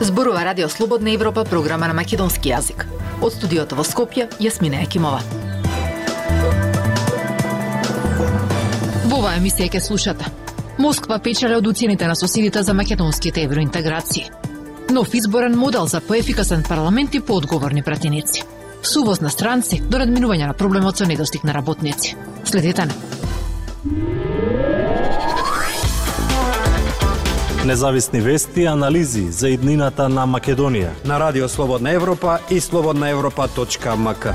Зборува Радио Слободна Европа, програма на македонски јазик. Од студиото во Скопје, Јасмина Екимова. Во оваа емисија ќе слушате. Москва печеле од уцените на соседите за македонските евроинтеграции. Нов изборен модел за поефикасен парламент и поодговорни пратеници. Сувоз на странци до надминување на проблемот со недостиг на работници. Следете на. Независни вести и анализи за иднината на Македонија. На Радио Слободна Европа и слободнаевропа.мк.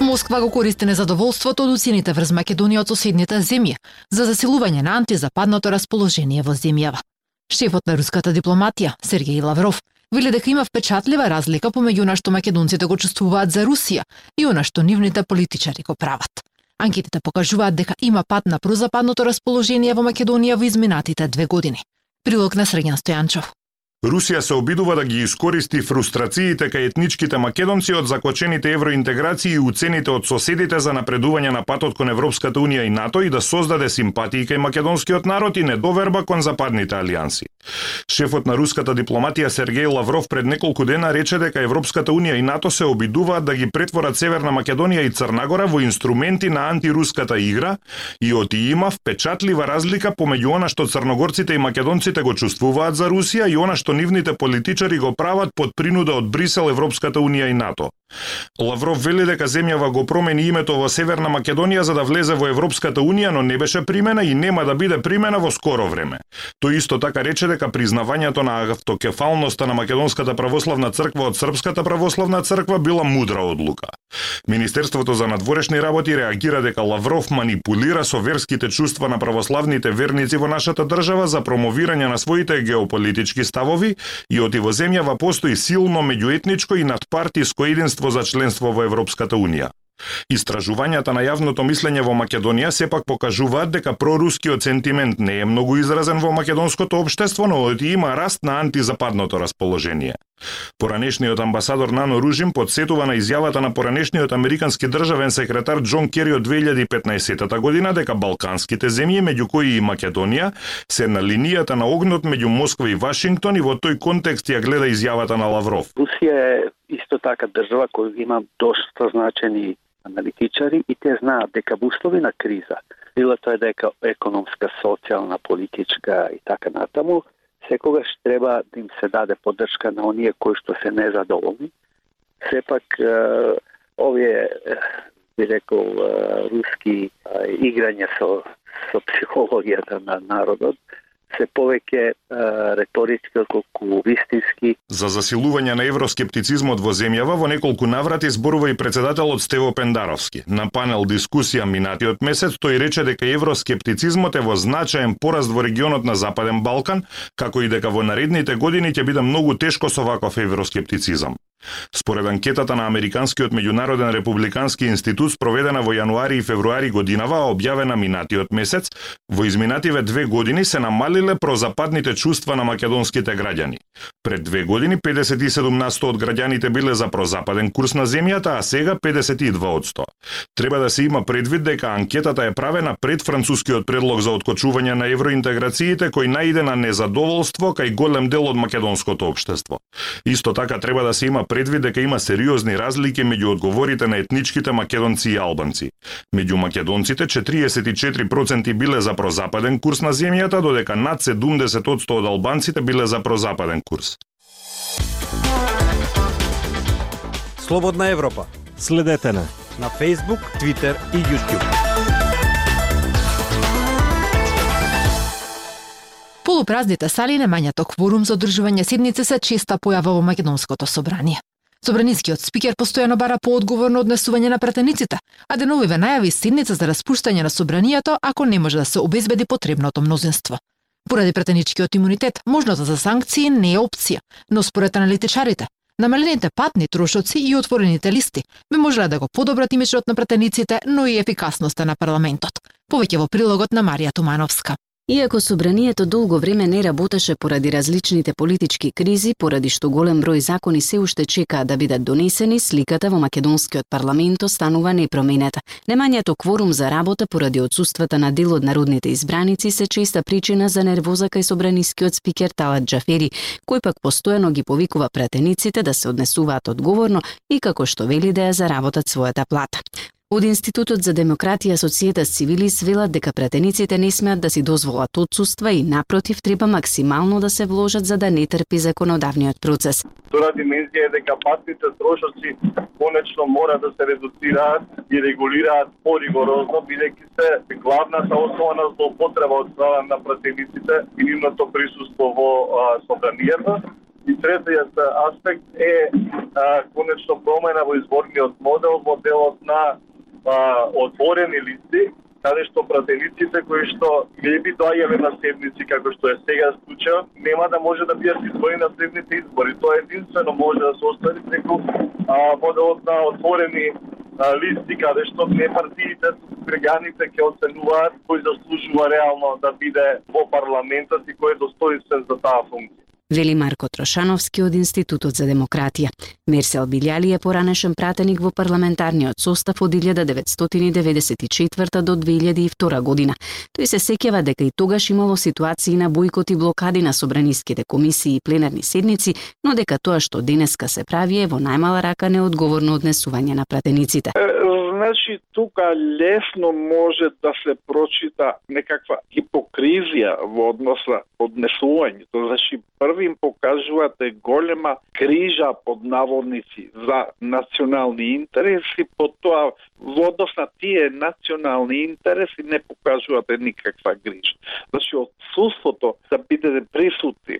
Москва го користи незадоволството од уцените врз Македонија од соседните земји за засилување на антизападното расположение во земјава. Шефот на руската дипломатија, Сергеј Лавров, вели дека има впечатлива разлика помеѓу она што македонците го чувствуваат за Русија и она што нивните политичари го прават. Анкетите покажуваат дека има пат на прозападното расположение во Македонија во изминатите две години. Прилог на Срегјан Стојанчов. Русија се обидува да ги искористи фрустрациите кај етничките македонци од закочените евроинтеграции и уцените од соседите за напредување на патот кон Европската Унија и НАТО и да создаде симпатии кај македонскиот народ и недоверба кон западните алијанси. Шефот на руската дипломатија Сергеј Лавров пред неколку дена рече дека Европската Унија и НАТО се обидуваат да ги претворат Северна Македонија и Црнагора во инструменти на антируската игра и оти има впечатлива разлика помеѓу она што црногорците и македонците го чувствуваат за Русија и она што што нивните политичари го прават под принуда од Брисел, Европската Унија и НАТО. Лавров вели дека земјава го промени името во Северна Македонија за да влезе во Европската Унија, но не беше примена и нема да биде примена во скоро време. Тој исто така рече дека признавањето на автокефалноста на Македонската православна црква од Српската православна црква била мудра одлука. Министерството за надворешни работи реагира дека Лавров манипулира со верските чувства на православните верници во нашата држава за промовирање на своите геополитички ставови и оти во земјава постои силно меѓуетничко и надпартиско единство за членство во Европската Унија. Истражувањата на јавното мислење во Македонија сепак покажуваат дека прорускиот сентимент не е многу изразен во македонското општество, но оти има раст на антизападното расположение. Поранешниот амбасадор Нано Ружим подсетува на изјавата на поранешниот американски државен секретар Џон Кери од 2015 година дека балканските земји, меѓу кои и Македонија, се на линијата на огнот меѓу Москва и Вашингтон и во тој контекст ја гледа изјавата на Лавров. Русија е исто така држава која има доста значени аналитичари и те знаат дека во услови на криза, било тоа дека економска, социјална, политичка и така натаму, секогаш треба да им се даде поддршка на оние кои што се незадоволни. Сепак, овие, би рекол, руски играње со, со психологијата на народот, се повеќе реторички отколку вистински. За засилување на евроскептицизмот во земјава во неколку наврати зборува и председателот Стево Пендаровски. На панел дискусија минатиот месец тој рече дека евроскептицизмот е во значаен пораст во регионот на Западен Балкан, како и дека во наредните години ќе биде многу тешко со ваков евроскептицизам. Според анкетата на Американскиот меѓународен републикански институт спроведена во јануари и февруари годинава, објавена минатиот месец, во изминативе две години се намалиле прозападните чувства на македонските граѓани. Пред две години 57 на 100 од граѓаните биле за прозападен курс на земјата, а сега 52 од 100. Треба да се има предвид дека анкетата е правена пред францускиот предлог за откочување на евроинтеграциите кој најде на незадоволство кај голем дел од македонското општество. Исто така треба да се има предвид дека има сериозни разлики меѓу одговорите на етничките македонци и албанци. Меѓу македонците 44% биле за прозападен курс на земјата, додека над 70% од албанците биле за прозападен курс. Слободна Европа. Следете на на Facebook, Twitter и YouTube. Полупразните сали немањето кворум за одржување седници се честа појава во Македонското собрание. Собранискиот спикер постојано бара поодговорно однесување на пратениците, а деновиве најави седница за распуштање на собранието ако не може да се обезбеди потребното мнозинство. Поради пратеничкиот имунитет, можноста за санкции не е опција, но според аналитичарите, намалените патни трошоци и отворените листи би можеле да го подобрат имиджот на пратениците, но и ефикасноста на парламентот. Повеќе во прилогот на Марија Тумановска. Иако собранието долго време не работеше поради различните политички кризи, поради што голем број закони се уште чекаа да бидат донесени, сликата во македонскиот парламент останува непроменета. Немањето кворум за работа поради отсуствата на дел од народните избраници се честа причина за нервоза кај собранискиот спикер Талат Джафери, кој пак постојано ги повикува пратениците да се однесуваат одговорно и како што вели да ја заработат својата плата. Од Институтот за демократија Социјета Цивилис велат дека пратениците не смеат да си дозволат отсутства и напротив треба максимално да се вложат за да не трпи законодавниот процес. Втора димензија е дека патните трошоци конечно мора да се редуцираат и регулираат поригорозно, бидејќи се главната основа на злоупотреба од страна на пратениците и нивното присуство во собранијата. И третиот аспект е а, конечно промена во изборниот модел, моделот на а, отворени листи, каде што пратениците кои што не би доаѓале на седници како што е сега случај, нема да може да бидат избори на следните избори. Тоа единствено може да се остави преку а, моделот на отворени а, листи каде што не партиите, граѓаните ќе оценуваат кој заслужува реално да биде во парламентот и кој е достоинствен за таа функција вели Марко Трошановски од Институтот за демократија. Мерсел Билјали е поранешен пратеник во парламентарниот состав од 1994 до 2002 година. Тој се сеќава дека и тогаш имало ситуации на бојкот и блокади на собраниските комисии и пленарни седници, но дека тоа што денеска се прави е во најмала рака неодговорно однесување на пратениците. Значи, тука лесно може да се прочита некаква хипокризија во однос на однесувањето. Значи, први им покажувате голема крижа под наводници за национални интереси, потоа во однос на тие национални интереси не покажувате никаква грижа. Значи, отсутството да бидете присутни,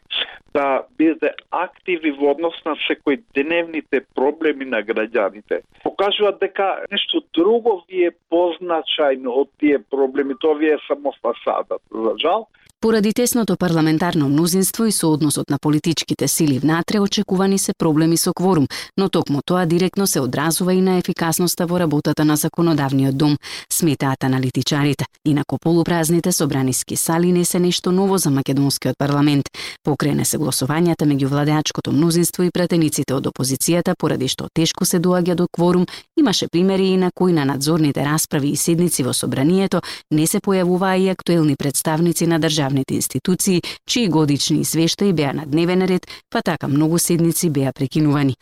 да бидете активи во однос на секој деневните проблеми на граѓаните, покажуваат дека нешто друго ви е позначајно од тие проблеми, тоа ви е само фасада За жал, Поради тесното парламентарно мнозинство и соодносот на политичките сили внатре очекувани се проблеми со кворум, но токму тоа директно се одразува и на ефикасноста во работата на законодавниот дом, сметаат аналитичарите. Инако полупразните собраниски сали не се нешто ново за македонскиот парламент. Покрене се гласувањата меѓу владеачкото мнозинство и пратениците од опозицијата поради што тешко се доаѓа до кворум, имаше примери и на кои на надзорните расправи и седници во собранието не се појавуваа и актуелни представници на држава државните институции, чии годични извештаи беа на дневен ред, па така многу седници беа прекинувани.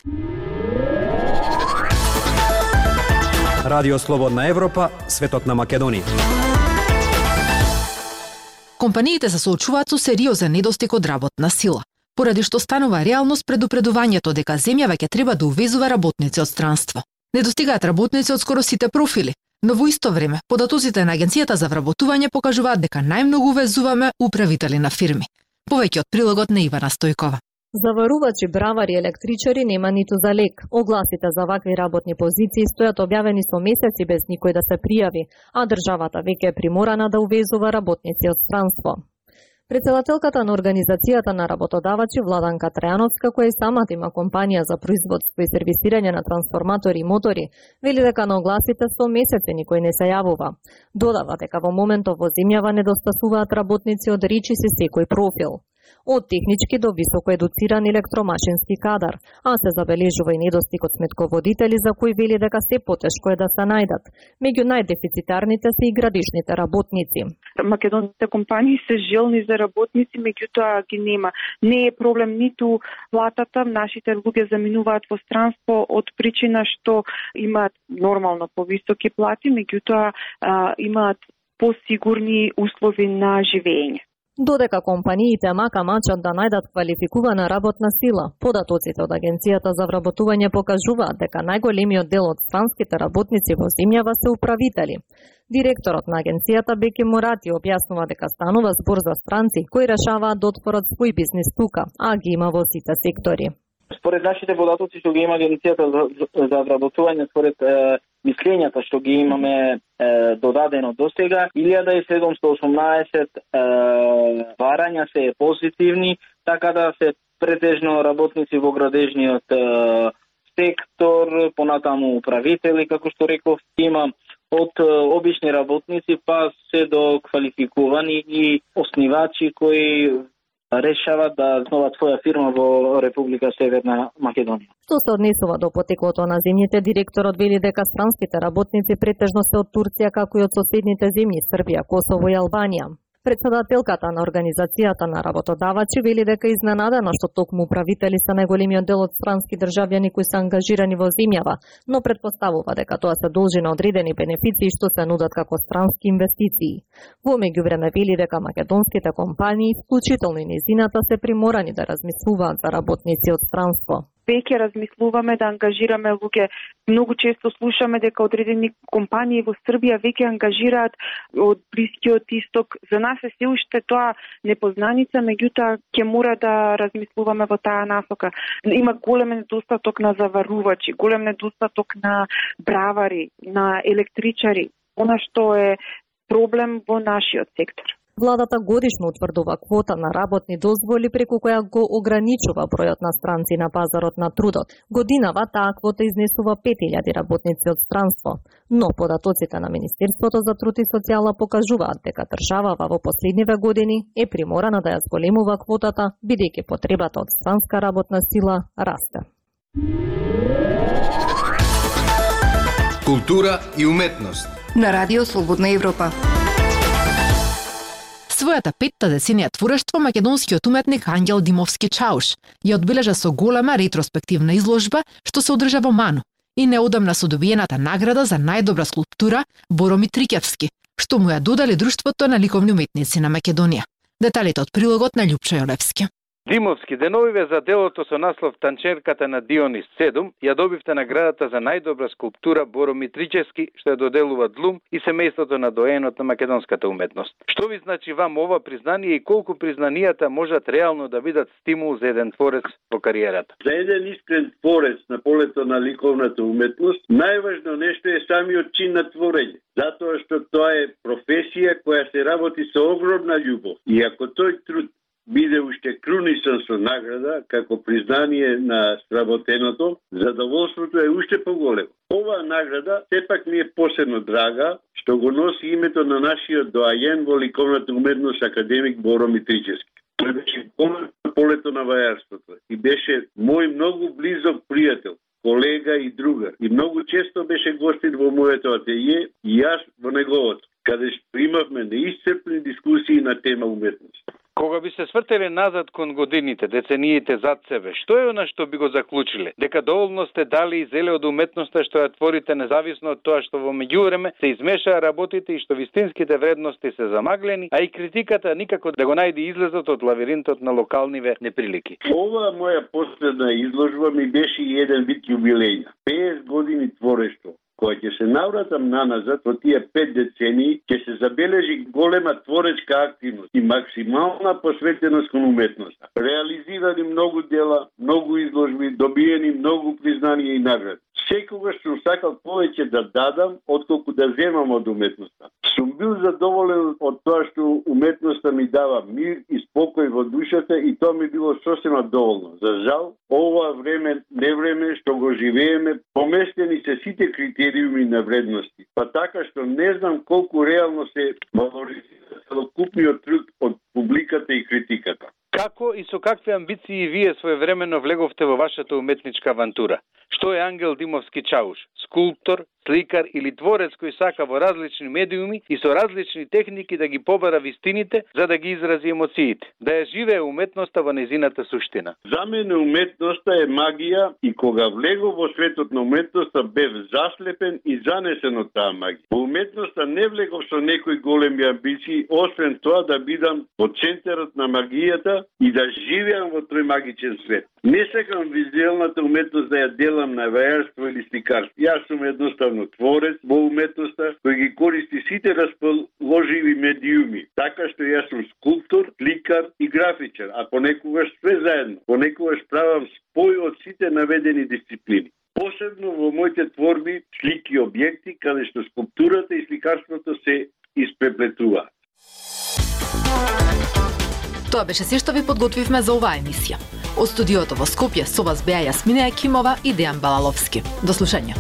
Радио Слободна Европа, светот на Македонија. Компаниите се соочуваат со сериозен недостиг од работна сила, поради што станува реалност предупредувањето дека земјава ќе треба да увезува работници од странство. Недостигаат работници од скоро сите профили, Но во исто време, податоците на Агенцијата за вработување покажуваат дека најмногу везуваме управители на фирми. Повеќе од прилогот на Ивана Стојкова. Заварувачи, бравари електричари нема ниту за лек. Огласите за вакви работни позиции стојат објавени со месеци без никој да се пријави, а државата веќе е приморана да увезува работници од странство. Председателката на Организацијата на работодавачи Владанка Трајановска, која и самата има компанија за производство и сервисирање на трансформатори и мотори, вели дека на огласите со месеци никој не се јавува. Додава дека во моментов во земјава недостасуваат работници од речиси секој профил од технички до високо едуциран електромашински кадар, а се забележува и недостиг од сметководители за кои вели дека се потешко е да се најдат. Меѓу најдефицитарните се и градишните работници. Македонските компании се желни за работници, меѓутоа ги нема. Не е проблем ниту платата, нашите луѓе заминуваат во странство од причина што имаат нормално повисоки плати, меѓутоа имаат посигурни услови на живење. Додека компаниите мака мачат да најдат квалификувана работна сила, податоците од Агенцијата за вработување покажуваат дека најголемиот дел од странските работници во земјава се управители. Директорот на агенцијата Беки Мурати објаснува дека станува збор за странци кои решаваат да отворат свој бизнис тука, а ги има во сите сектори. Според нашите податоци што ги има Агенцијата за, за вработување, според е, мислењата што ги имаме е, додадено до сега, 1718 е, варања се е позитивни, така да се претежно работници во градежниот е, сектор, понатаму управители, како што реков, има од обични работници па се до квалификувани и оснивачи кои Решава да основа своја фирма во Република Северна Македонија. Што се однесува до потеклото на земјите, директорот вели дека странските работници претежно се од Турција како и од соседните земји Србија, Косово и Албанија. Председателката на Организацијата на работодавачи вели дека изненадена што токму управители се најголемиот дел од странски државјани кои се ангажирани во земјава, но предпоставува дека тоа се должи на одредени бенефиции што се нудат како странски инвестиции. Во меѓувреме вели дека македонските компании, вклучително и низината, се приморани да размислуваат за работници од странство веќе размислуваме да ангажираме луѓе. Многу често слушаме дека одредени компании во Србија веќе ангажираат од Блискиот Исток. За нас е се уште тоа непознаница, меѓутоа ќе мора да размислуваме во таа насока. Има голем недостаток на заварувачи, голем недостаток на бравари, на електричари. Она што е проблем во нашиот сектор. Владата годишно утврдува квота на работни дозволи преку која го ограничува бројот на странци на пазарот на трудот. Годинава таа квота изнесува 5000 работници од странство, но податоците на Министерството за труд и социјала покажуваат дека државава во последниве години е приморана да ја зголемува квотата, бидејќи потребата од странска работна сила расте. Култура и уметност на Радио Слободна Европа својата петта деценија творештво македонскиот уметник Ангел Димовски Чауш ја одбележа со голема ретроспективна изложба што се одржа во Ману и неодамна со добиената награда за најдобра скулптура Бороми Трикевски, што му ја додали Друштвото на ликовни уметници на Македонија. Деталите од прилогот на Љупчо Јолевски. Димовски деновиве за делото со наслов Танчерката на Дионис 7 ја добивте наградата за најдобра скулптура Боро Митричевски, што ја доделува Длум и семејството на доенот на македонската уметност. Што ви значи вам ова признание и колку признанијата можат реално да бидат стимул за еден творец во кариерата? За еден искрен творец на полето на ликовната уметност, најважно нешто е самиот чин на творење затоа што тоа е професија која се работи со огромна љубов. И ако тој труд биде уште крунисан со награда како признание на сработеното, задоволството е уште поголемо. Оваа награда сепак ми е посебно драга, што го носи името на нашиот доајен во ликовната уметност академик Боро Митричевски. Тој беше на полето на вајарството и беше мој многу близок пријател, колега и другар. И многу често беше гостин во моето ателје и јас во неговото, каде што имавме неисцрпни дискусии на тема уметност. Кога би се свртеле назад кон годините, децениите зад себе, што е она што би го заклучиле? Дека доволно сте дали и зеле од уметноста што ја творите независно од тоа што во меѓувреме се измешаа работите и што вистинските вредности се замаглени, а и критиката никако да го најде излезот од лавиринтот на локалниве неприлики. Ова моја последна изложба ми беше и еден вид јубилејна. 50 години творештво кога ќе се навратам наназад во тие пет децени, ќе се забележи голема творечка активност и максимална посветеност кон уметноста. Реализирани многу дела, многу изложби, добиени многу признанија и награди. Секогаш сум сакал повеќе да дадам, отколку да земам од уметноста. Сум бил задоволен од тоа што уметноста ми дава мир и спокој во душата и тоа ми било сосема доволно. За жал, ова време, не време што го живееме, поместени се сите критериуми на вредности. Па така што не знам колку реално се валоризира целокупниот труд од публиката и критиката. Како и со какви амбиции вие своевремено влеговте во вашата уметничка авантура? Што е Ангел Димовски Чауш? Скулптор, сликар или творец кој сака во различни медиуми и со различни техники да ги побара вистините за да ги изрази емоциите, да ја живее уметноста во незината суштина. За мене уметноста е магија и кога влегов во светот на уметноста бев заслепен и занесен од таа магија. Во уметноста не влегов со некои големи амбиции, освен тоа да бидам во центарот на магијата и и да живеам во тој магичен свет. Не сакам визуелната уметност да ја делам на вејарство или сликарство. Јас сум едноставно творец во уметноста кој ги користи сите расположиви медиуми. Така што јас сум скулптор, сликар и графичар, а понекогаш све заедно. Понекогаш правам спој од сите наведени дисциплини посебно во моите творби, слики и објекти, каде што скулптурата и сликарството се испеплетуваат. Тоа беше се што ви подготвивме за оваа емисија. Од студиото во Скопје со вас беа Јасмина Екимова и Дејан Балаловски. До слушање.